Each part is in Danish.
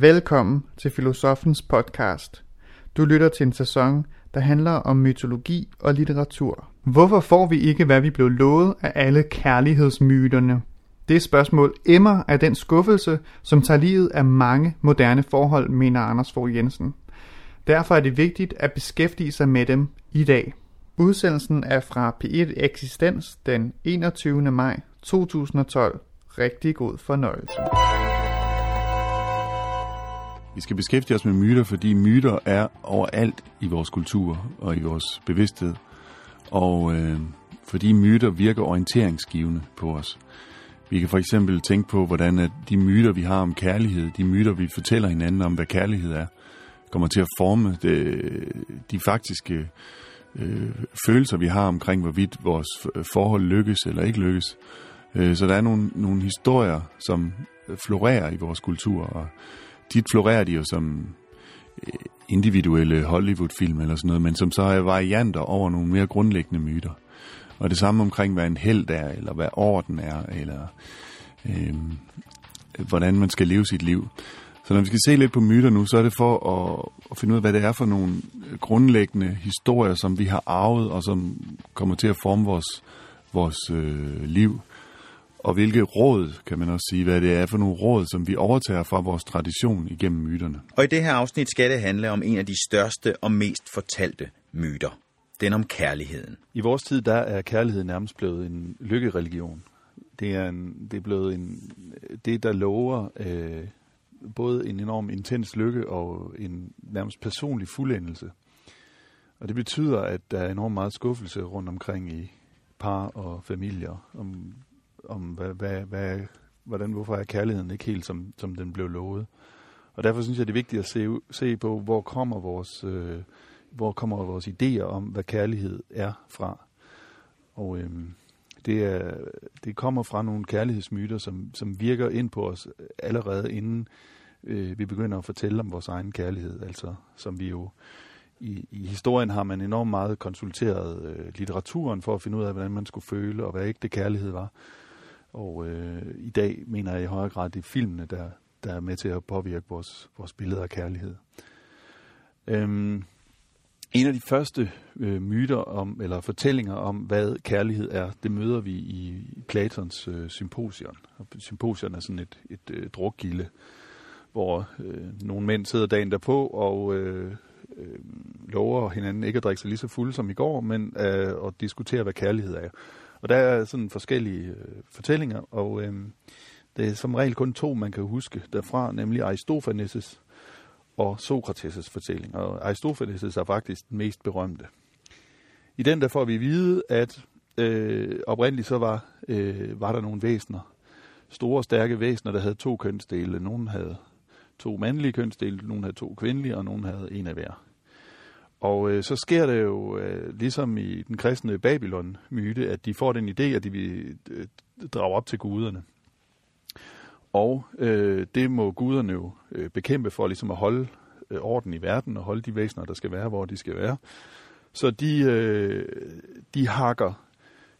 Velkommen til Filosofens podcast. Du lytter til en sæson, der handler om mytologi og litteratur. Hvorfor får vi ikke, hvad vi blev lovet af alle kærlighedsmyterne? Det spørgsmål emmer af den skuffelse, som tager livet af mange moderne forhold, mener Anders Fogh Jensen. Derfor er det vigtigt at beskæftige sig med dem i dag. Udsendelsen er fra P1 Eksistens den 21. maj 2012. Rigtig god fornøjelse. Vi skal beskæftige os med myter, fordi myter er overalt i vores kultur og i vores bevidsthed. Og øh, fordi myter virker orienteringsgivende på os. Vi kan for eksempel tænke på, hvordan at de myter, vi har om kærlighed, de myter, vi fortæller hinanden om, hvad kærlighed er, kommer til at forme det, de faktiske øh, følelser, vi har omkring, hvorvidt vores øh, forhold lykkes eller ikke lykkes. Øh, så der er nogle, nogle historier, som florerer i vores kultur, og tit florerer de jo som øh, individuelle Hollywood-film eller sådan noget, men som så er varianter over nogle mere grundlæggende myter. Og det samme omkring, hvad en held er, eller hvad orden er, eller øh, hvordan man skal leve sit liv. Så når vi skal se lidt på myter nu, så er det for at, at finde ud af, hvad det er for nogle grundlæggende historier, som vi har arvet, og som kommer til at forme vores, vores øh, liv. Og hvilke råd, kan man også sige, hvad det er for nogle råd, som vi overtager fra vores tradition igennem myterne. Og i det her afsnit skal det handle om en af de største og mest fortalte myter. Den om kærligheden. I vores tid, der er kærlighed nærmest blevet en lykkereligion. Det er, en, det er blevet en, det, der lover øh, både en enorm intens lykke og en nærmest personlig fuldendelse. Og det betyder, at der er enormt meget skuffelse rundt omkring i par og familier om, om hvad, hvad, hvad, hvordan, hvorfor er kærligheden ikke helt, som, som den blev lovet. Og derfor synes jeg, det er vigtigt at se, se på, hvor kommer vores, øh, hvor kommer vores idéer om, hvad kærlighed er fra. Og øh, det, er, det kommer fra nogle kærlighedsmyter, som, som virker ind på os allerede inden øh, vi begynder at fortælle om vores egen kærlighed. Altså, som vi jo i, i historien har man enormt meget konsulteret øh, litteraturen for at finde ud af, hvordan man skulle føle, og hvad ægte kærlighed var. Og øh, i dag mener jeg i højere grad, det er filmene, der, der er med til at påvirke vores, vores billeder af kærlighed. Øhm, en af de første øh, myter om, eller fortællinger om, hvad kærlighed er, det møder vi i Platons øh, symposion. Og symposion er sådan et, et øh, drukgilde, hvor øh, nogle mænd sidder dagen derpå og øh, øh, lover hinanden ikke at drikke sig lige så fuld som i går, men øh, at diskutere, hvad kærlighed er. Og der er sådan forskellige øh, fortællinger, og øh, det er som regel kun to, man kan huske derfra, nemlig Aristofanes' og Sokrates' fortælling. Og Aristofanes' er faktisk den mest berømte. I den der får vi vide, at øh, oprindeligt så var, øh, var der nogle væsener, store stærke væsener, der havde to kønsdele. Nogen havde to mandlige kønsdele, nogen havde to kvindelige, og nogen havde en af hver. Og øh, så sker det jo, øh, ligesom i den kristne Babylon-myte, at de får den idé, at de vil øh, drage op til guderne. Og øh, det må guderne jo øh, bekæmpe for ligesom at holde øh, orden i verden og holde de væsener, der skal være, hvor de skal være. Så de, øh, de hakker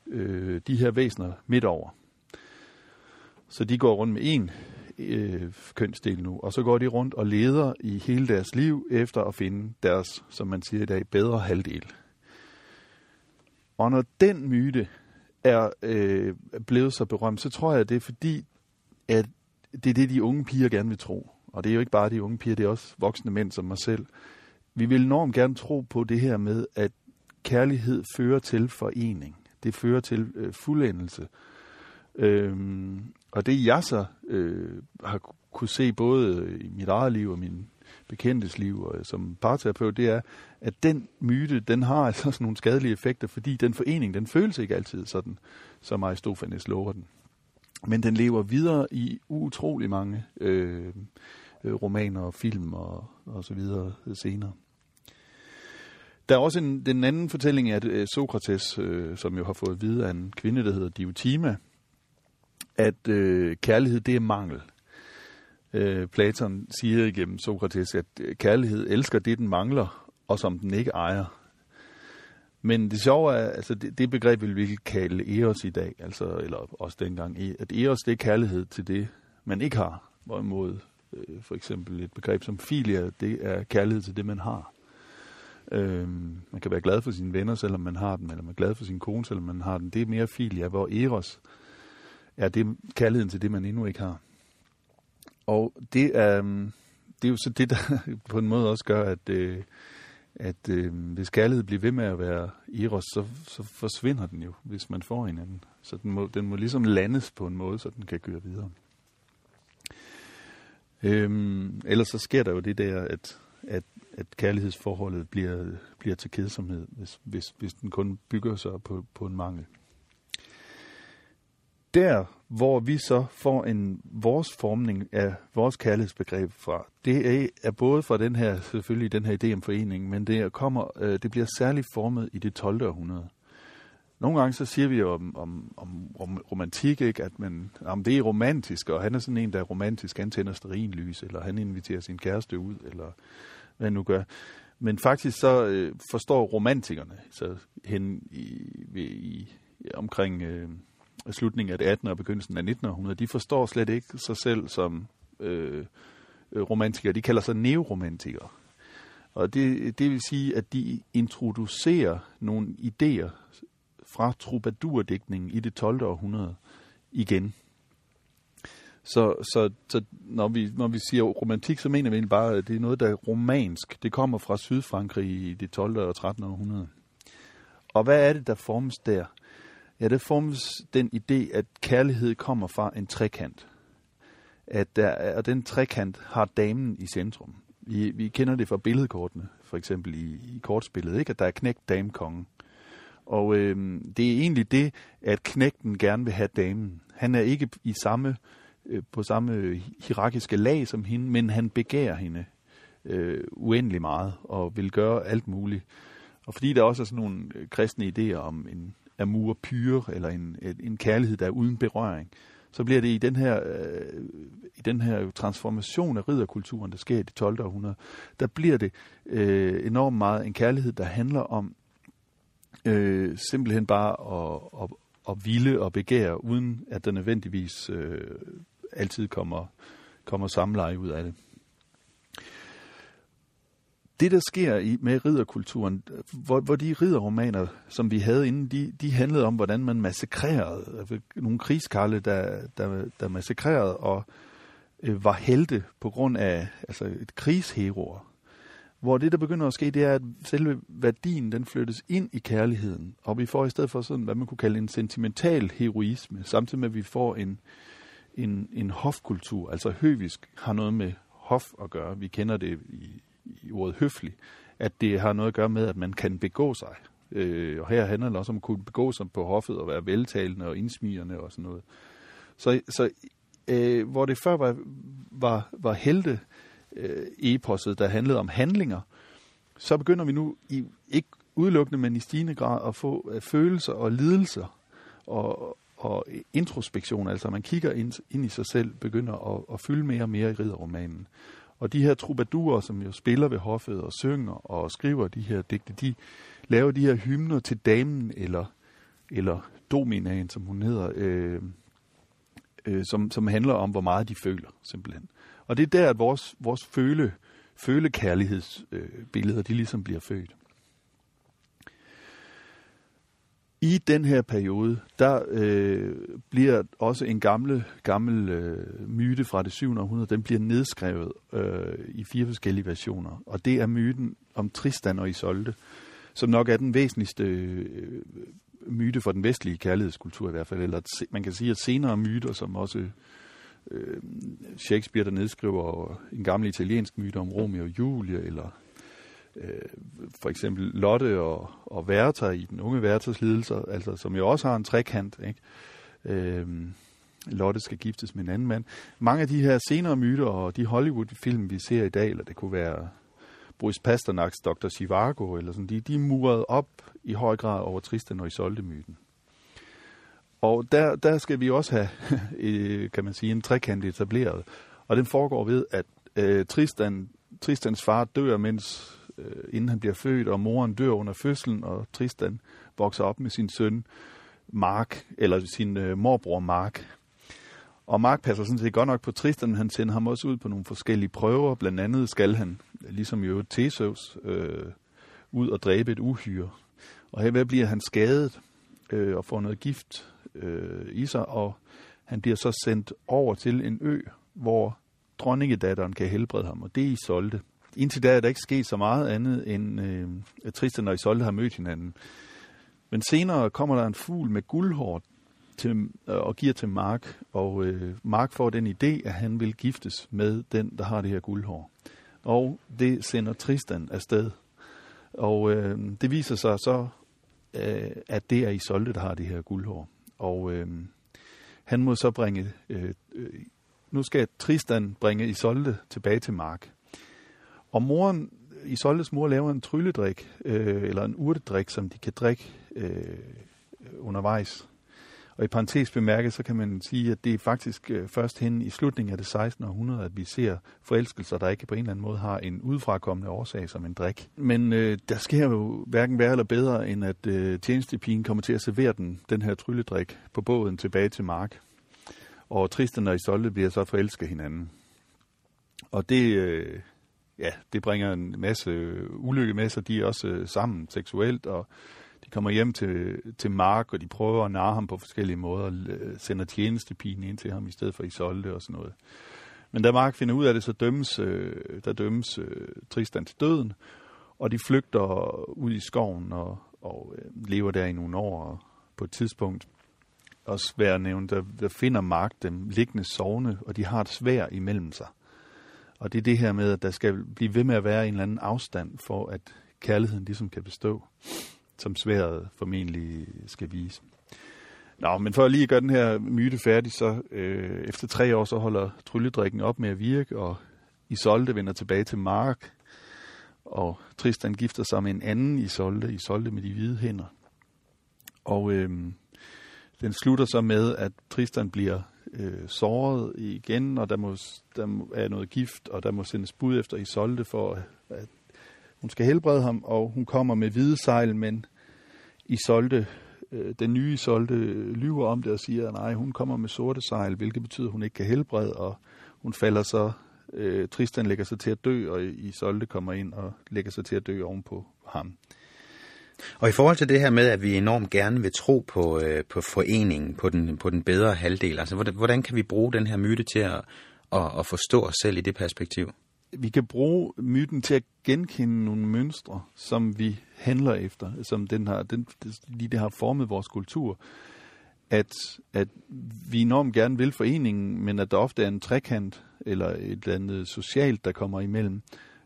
øh, de her væsener midt over. Så de går rundt med en øh, kønsdel nu, og så går de rundt og leder i hele deres liv efter at finde deres, som man siger i dag, bedre halvdel. Og når den myte er øh, blevet så berømt, så tror jeg, at det er fordi, at det er det, de unge piger gerne vil tro. Og det er jo ikke bare de unge piger, det er også voksne mænd som mig selv. Vi vil enormt gerne tro på det her med, at kærlighed fører til forening. Det fører til øh, fuldendelse. Øhm, og det jeg så øh, har kunne se både i mit eget liv og min bekendtes liv og som parterapeut, det er, at den myte, den har altså sådan nogle skadelige effekter, fordi den forening, den føles ikke altid sådan, som Aristofanes lover den. Men den lever videre i utrolig mange øh, øh romaner og film og, og så videre øh, senere. Der er også en, den anden fortælling at øh, Sokrates, øh, som jo har fået at vide af en kvinde, der hedder Diotima, at øh, kærlighed det er mangel. Øh, Platon siger igennem Sokrates, at øh, kærlighed elsker det, den mangler, og som den ikke ejer. Men det sjove er, altså det, det begreb vil vi kalde eros i dag, altså, eller også dengang, e- at eros det er kærlighed til det, man ikke har, hvorimod Øh, for eksempel et begreb som filia, det er kærlighed til det, man har. Øh, man kan være glad for sine venner, selvom man har dem, eller man er glad for sin kone, selvom man har den. Det er mere filia, hvor eros er det kærligheden til det, man endnu ikke har. Og det er, øhm, det er jo så det, der på en måde også gør, at, øh, at øh, hvis kærlighed bliver ved med at være eros, så, så forsvinder den jo, hvis man får hinanden. Så den må, den må ligesom landes på en måde, så den kan køre videre. Øhm, ellers så sker der jo det der, at, at, at kærlighedsforholdet bliver, bliver til kedsomhed, hvis, hvis, hvis den kun bygger sig på, på en mangel der, hvor vi så får en vores formning af vores kærlighedsbegreb fra, det er, er både fra den her, selvfølgelig den her idé om forening, men det, kommer, øh, det bliver særligt formet i det 12. århundrede. Nogle gange så siger vi jo om, om, om, om romantik, ikke? at man, om det er romantisk, og han er sådan en, der er romantisk, han tænder sterinlys, eller han inviterer sin kæreste ud, eller hvad han nu gør. Men faktisk så øh, forstår romantikerne så hen i, i, i omkring... Øh, slutningen af det 18. og begyndelsen af 1900, de forstår slet ikke sig selv som øh, øh romantikere. De kalder sig neoromantikere. Og det, det vil sige, at de introducerer nogle idéer fra troubadourdækningen i det 12. århundrede igen. Så, så, så når, vi, når vi siger romantik, så mener vi egentlig bare, at det er noget, der er romansk. Det kommer fra Sydfrankrig i det 12. og 13. århundrede. Og hvad er det, der formes der? Ja, der formes den idé, at kærlighed kommer fra en trekant. At der, og den trekant har damen i centrum. Vi, vi kender det fra billedkortene, for eksempel i, i kortspillet, ikke? at der er knægt damekongen. Og øh, det er egentlig det, at knægten gerne vil have damen. Han er ikke i samme, øh, på samme hierarkiske lag som hende, men han begærer hende øh, uendelig meget og vil gøre alt muligt. Og fordi der også er sådan nogle øh, kristne idéer om en amour pure, eller en, en kærlighed, der er uden berøring, så bliver det i den her, øh, i den her transformation af ridderkulturen, der sker i det 12. århundrede, der bliver det øh, enormt meget en kærlighed, der handler om øh, simpelthen bare at, at, at ville og begære, uden at der nødvendigvis øh, altid kommer, kommer samleje ud af det det, der sker i, med ridderkulturen, hvor, hvor de ridderromaner, som vi havde inden, de, de handlede om, hvordan man massakrerede. Altså, nogle krigskarle, der, der, der massakrerede og øh, var helte på grund af altså et krigsheroer. Hvor det, der begynder at ske, det er, at selve værdien, den flyttes ind i kærligheden. Og vi får i stedet for sådan, hvad man kunne kalde en sentimental heroisme, samtidig med, at vi får en, en, en hofkultur. Altså høvisk har noget med hof at gøre. Vi kender det i, i ordet høflig, at det har noget at gøre med, at man kan begå sig. Øh, og her handler det også om at kunne begå sig på hoffet og være veltalende og indsmigende og sådan noget. Så, så øh, hvor det før var, var, var helte øh, eposet, der handlede om handlinger, så begynder vi nu i, ikke udelukkende, men i stigende grad at få øh, følelser og lidelser og, og introspektion, altså man kigger ind, ind i sig selv, begynder at, at fylde mere og mere i ridderromanen. Og de her troubadurer, som jo spiller ved hoffet og synger og skriver de her digte, de laver de her hymner til damen eller, eller dominaen, som hun hedder, øh, øh, som, som handler om, hvor meget de føler, simpelthen. Og det er der, at vores, vores føle, følekærlighedsbilleder, øh, de ligesom bliver født. I den her periode, der øh, bliver også en gamle, gammel øh, myte fra det 7. århundrede, den bliver nedskrevet øh, i fire forskellige versioner. Og det er myten om Tristan og Isolde, som nok er den væsentligste øh, myte for den vestlige kærlighedskultur i hvert fald. Eller man kan sige, at senere myter, som også øh, Shakespeare, der nedskriver en gammel italiensk myte om Romeo og Julie, eller øh, for eksempel Lotte og, og Werther i den unge Werthers lidelser, altså, som jo også har en trekant. Ikke? Øh, Lotte skal giftes med en anden mand. Mange af de her senere myter og de Hollywood-film, vi ser i dag, eller det kunne være Boris Pasternaks Dr. Zhivago, eller sådan, de, de er muret op i høj grad over Tristan og Isolde-myten. Og der, der skal vi også have, kan man sige, en trekant etableret. Og den foregår ved, at øh, Tristan, Tristans far dør, mens øh, inden han bliver født, og moren dør under fødslen, og Tristan vokser op med sin søn Mark, eller sin øh, morbror Mark. Og Mark passer sådan set godt nok på Tristan, men han sender ham også ud på nogle forskellige prøver. Blandt andet skal han, ligesom jo Theseus, øh, ud og dræbe et uhyre. Og her bliver han skadet øh, og får noget gift øh, i sig, og han bliver så sendt over til en ø, hvor dronningedatteren kan helbrede ham, og det er Isolde. Indtil da er der ikke sket så meget andet, end øh, at Tristan og Isolde har mødt hinanden. Men senere kommer der en fugl med guldhår til, øh, og giver til Mark, og øh, Mark får den idé, at han vil giftes med den, der har det her guldhår. Og det sender Tristan afsted. Og øh, det viser sig så, øh, at det er Isolde, der har det her guldhår. Og øh, han må så bringe, øh, øh, nu skal Tristan bringe Isolde tilbage til Mark. Og moren, Isoldes mor laver en trylledrik, øh, eller en urtedrik, som de kan drikke øh, undervejs. Og i parentes bemærket, så kan man sige, at det er faktisk øh, først hen i slutningen af det 16. århundrede, at vi ser forelskelser, der ikke på en eller anden måde har en udfrakommende årsag som en drik. Men øh, der sker jo hverken værre eller bedre, end at øh, tjenestepigen kommer til at servere den, den her trylledrik på båden tilbage til Mark. Og Tristan og Isolde bliver så forelsket hinanden. Og det, øh, ja, det bringer en masse øh, ulykke med sig. De er også øh, sammen seksuelt, og de kommer hjem til, til Mark, og de prøver at narre ham på forskellige måder, øh, sender tjenestepigen ind til ham i stedet for Isolde og sådan noget. Men da Mark finder ud af det, så dømmes, øh, der dømmes øh, Tristan til døden, og de flygter ud i skoven og, og øh, lever der i nogle år, og på et tidspunkt også værd nævnt, der, der finder Mark dem liggende sovende, og de har et svær imellem sig. Og det er det her med, at der skal blive ved med at være en eller anden afstand for, at kærligheden ligesom kan bestå som sværet formentlig skal vise. Nå, men for at lige gøre den her myte færdig, så øh, efter tre år, så holder trylledrikken op med at virke, og Isolde vender tilbage til Mark, og Tristan gifter sig med en anden Isolde, Isolde med de hvide hænder. Og øh, den slutter så med, at Tristan bliver øh, såret igen, og der, må, der er noget gift, og der må sendes bud efter Isolde for, at hun skal helbrede ham, og hun kommer med hvide sejl, men Isolde, øh, den nye Isolde lyver om det og siger, at nej, hun kommer med sorte sejl, hvilket betyder, at hun ikke kan helbrede, og hun falder så, øh, Tristan lægger sig til at dø, og Isolde kommer ind og lægger sig til at dø ovenpå ham. Og i forhold til det her med, at vi enormt gerne vil tro på, øh, på foreningen, på den, på den bedre halvdel, altså hvordan, hvordan kan vi bruge den her myte til at, at, at forstå os selv i det perspektiv? vi kan bruge myten til at genkende nogle mønstre, som vi handler efter, som den har, den, lige det har formet vores kultur. At, at vi enormt gerne vil foreningen, men at der ofte er en trekant eller et eller andet socialt, der kommer imellem.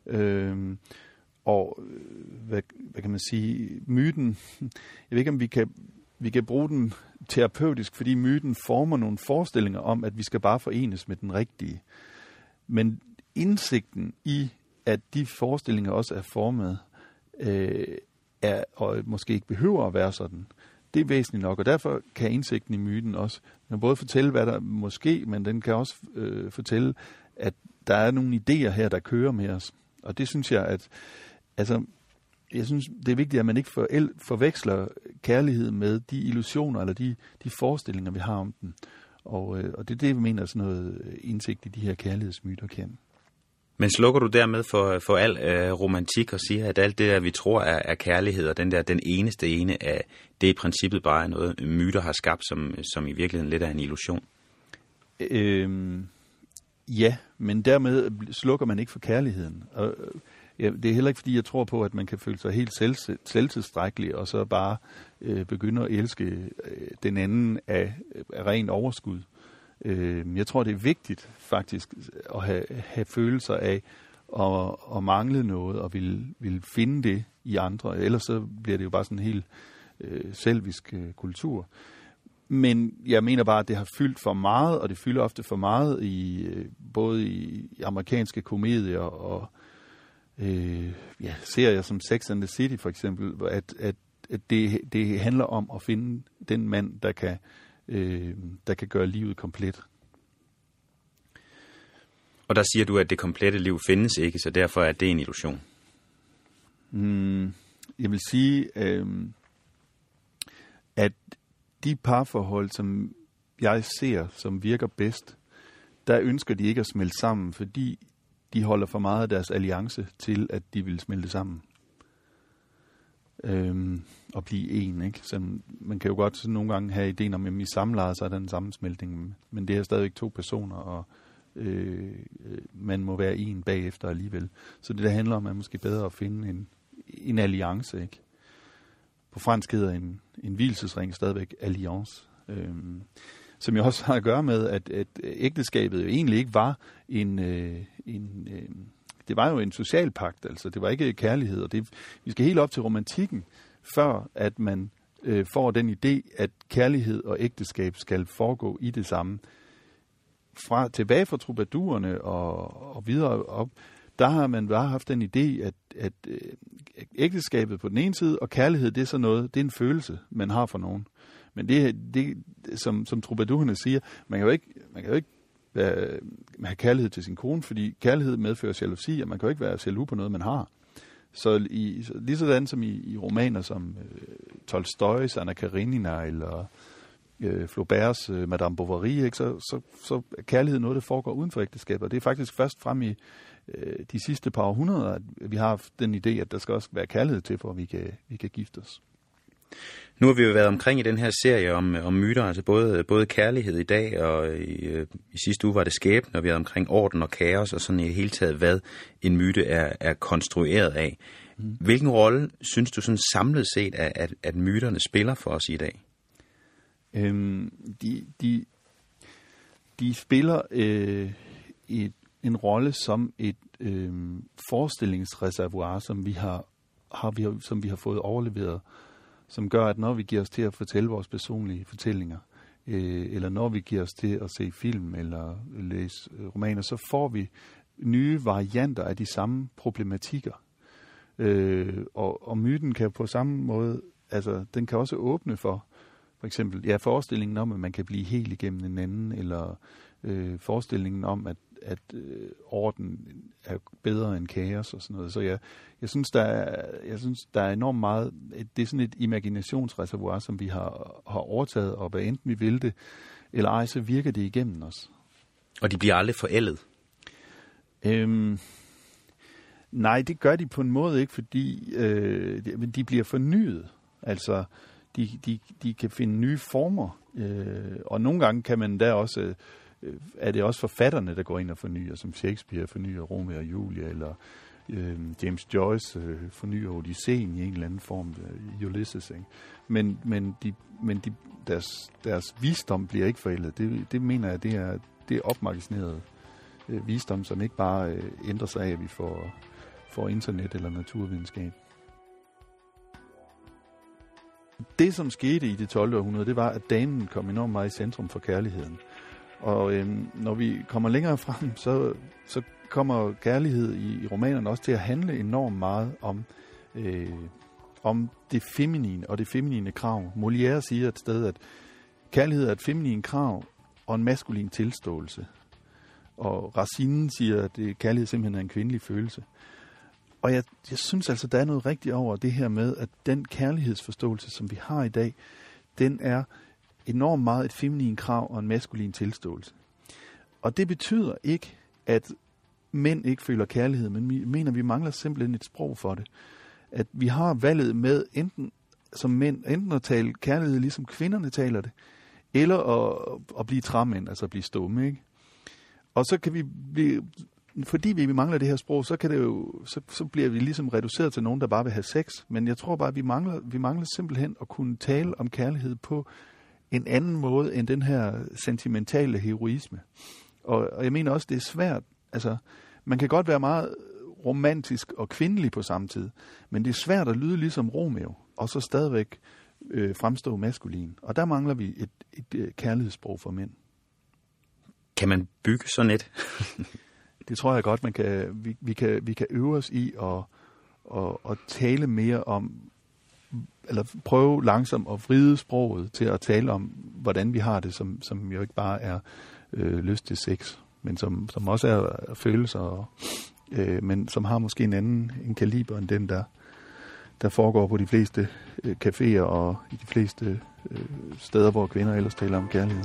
Øh, og øh, hvad, hvad kan man sige, myten, jeg ved ikke om vi kan, vi kan bruge den terapeutisk, fordi myten former nogle forestillinger om, at vi skal bare forenes med den rigtige. Men indsigten i, at de forestillinger også er formet, øh, er, og måske ikke behøver at være sådan, det er væsentligt nok, og derfor kan indsigten i myten også den både fortælle, hvad der måske, men den kan også øh, fortælle, at der er nogle idéer her, der kører med os. Og det synes jeg, at altså, jeg synes, det er vigtigt, at man ikke forveksler kærlighed med de illusioner eller de, de forestillinger, vi har om den. Og, øh, og det er det, vi mener, sådan noget indsigt i de her kærlighedsmyter kan. Men slukker du dermed for, for al øh, romantik og siger, at alt det der, vi tror er, er kærlighed, og den der den eneste ene, af, det er i princippet bare noget, myter har skabt, som, som i virkeligheden lidt er en illusion? Øhm, ja, men dermed slukker man ikke for kærligheden. Og, ja, det er heller ikke, fordi jeg tror på, at man kan føle sig helt selv, selvtilstrækkelig, og så bare øh, begynde at elske øh, den anden af, af ren overskud. Øh, jeg tror, det er vigtigt faktisk øh, at have, have følelser af at, at mangle noget og vil, vil finde det i andre. Ellers så bliver det jo bare sådan en helt øh, selvisk øh, kultur. Men jeg mener bare, at det har fyldt for meget, og det fylder ofte for meget i øh, både i, i amerikanske komedier og øh, ja, serier som Sex and the City for eksempel, at, at, at det, det handler om at finde den mand, der kan øh, der kan gøre livet komplet. Og der siger du, at det komplette liv findes ikke, så derfor er det en illusion. Mm, jeg vil sige, øh, at de parforhold, som jeg ser, som virker bedst, der ønsker de ikke at smelte sammen, fordi de holder for meget af deres alliance til, at de vil smelte sammen. Øhm, og blive en, ikke? Så man kan jo godt sådan nogle gange have ideen om, at i samlejet, så er der en sammensmeltning, men det er stadigvæk to personer, og øh, man må være en bagefter alligevel. Så det der handler om, at man måske bedre at finde en, en alliance, ikke? På fransk hedder en, en hvilesesring stadigvæk alliance. Øhm, som jo også har at gøre med, at, at ægteskabet jo egentlig ikke var en, øh, en øh, det var jo en social pagt, altså det var ikke kærlighed, og det, vi skal helt op til romantikken, før at man øh, får den idé, at kærlighed og ægteskab skal foregå i det samme. Fra, tilbage fra troubadourerne og, og videre op, der har man bare haft den idé, at, at øh, ægteskabet på den ene side, og kærlighed, det er så noget, det er en følelse, man har for nogen. Men det, det som, som troubadourerne siger, man kan jo ikke, man kan jo ikke være, have kærlighed til sin kone, fordi kærlighed medfører jalousi, og man kan jo ikke være jaloux på noget, man har. Så i, lige sådan som i, i romaner som øh, Tolstoy's Anna Karenina eller øh, Flaubert's øh, Madame Bovary, ikke, så, så, så er kærlighed noget, der foregår uden for ægteskabet. Det er faktisk først frem i øh, de sidste par århundreder, at vi har haft den idé, at der skal også være kærlighed til, for at vi kan, vi kan gifte os. Nu har vi jo været omkring i den her serie om, om myter, altså både, både kærlighed i dag, og i, øh, i sidste uge var det skæbne, og vi har omkring orden og kaos, og sådan i hele taget, hvad en myte er, er konstrueret af. Mm. Hvilken rolle synes du sådan samlet set, at, at, at myterne spiller for os i dag? Øhm, de, de, de spiller øh, et, en rolle som et øh, forestillingsreservoir, som vi har, har vi, som vi har fået overleveret som gør, at når vi giver os til at fortælle vores personlige fortællinger, øh, eller når vi giver os til at se film eller læse øh, romaner, så får vi nye varianter af de samme problematikker. Øh, og, og myten kan på samme måde, altså den kan også åbne for, for eksempel, ja, forestillingen om, at man kan blive helt igennem en anden, eller øh, forestillingen om, at at øh, orden er bedre end kaos og sådan noget. Så jeg, jeg, synes, der er, jeg synes, der er enormt meget, det er sådan et imaginationsreservoir, som vi har, har overtaget, og hvad enten vi vil det, eller ej, så virker det igennem os. Og de bliver aldrig forældet? Øhm, nej, det gør de på en måde ikke, fordi øh, de, de bliver fornyet. Altså, de, de, de kan finde nye former, øh, og nogle gange kan man da også... Øh, Øh, er det også forfatterne, der går ind og fornyer, som Shakespeare fornyer Romeo og Julia, eller øh, James Joyce øh, fornyer Odysseen i en eller anden form, øh, Ulysses. Ikke? Men, men, de, men de, deres, deres visdom bliver ikke forældet. Det, det mener jeg, det er, det er opmagasineret øh, visdom, som ikke bare øh, ændrer sig af, at vi får, får internet eller naturvidenskab. Det, som skete i det 12. århundrede, det var, at damen kom enormt meget i centrum for kærligheden. Og øhm, når vi kommer længere frem, så, så kommer kærlighed i, i romanerne også til at handle enormt meget om, øh, om det feminine og det feminine krav. Molière siger et sted, at kærlighed er et feminin krav og en maskulin tilståelse. Og Racine siger, at det, kærlighed simpelthen er en kvindelig følelse. Og jeg, jeg synes altså, der er noget rigtigt over det her med, at den kærlighedsforståelse, som vi har i dag, den er enormt meget et feminin krav og en maskulin tilståelse. Og det betyder ikke, at mænd ikke føler kærlighed, men vi mener, vi mangler simpelthen et sprog for det. At vi har valget med enten som mænd, enten at tale kærlighed, ligesom kvinderne taler det, eller at, at blive træmænd, altså at blive stumme, ikke? Og så kan vi blive, fordi vi mangler det her sprog, så, kan det jo, så, så bliver vi ligesom reduceret til nogen, der bare vil have sex. Men jeg tror bare, at vi mangler, vi mangler simpelthen at kunne tale om kærlighed på en anden måde end den her sentimentale heroisme. Og, og jeg mener også, det er svært. Altså, man kan godt være meget romantisk og kvindelig på samme tid, men det er svært at lyde ligesom Romeo, og så stadigvæk øh, fremstå maskulin. Og der mangler vi et, et, et øh, kærlighedssprog for mænd. Kan man bygge sådan et? det tror jeg godt, man kan. Vi, vi, kan, vi kan øve os i at, at, at tale mere om, eller prøve langsomt at vride sproget til at tale om, hvordan vi har det, som, som jo ikke bare er øh, lyst til sex, men som, som også er følelser, og, øh, men som har måske en anden en kaliber end den, der, der foregår på de fleste øh, caféer og i de fleste øh, steder, hvor kvinder ellers taler om kærlighed.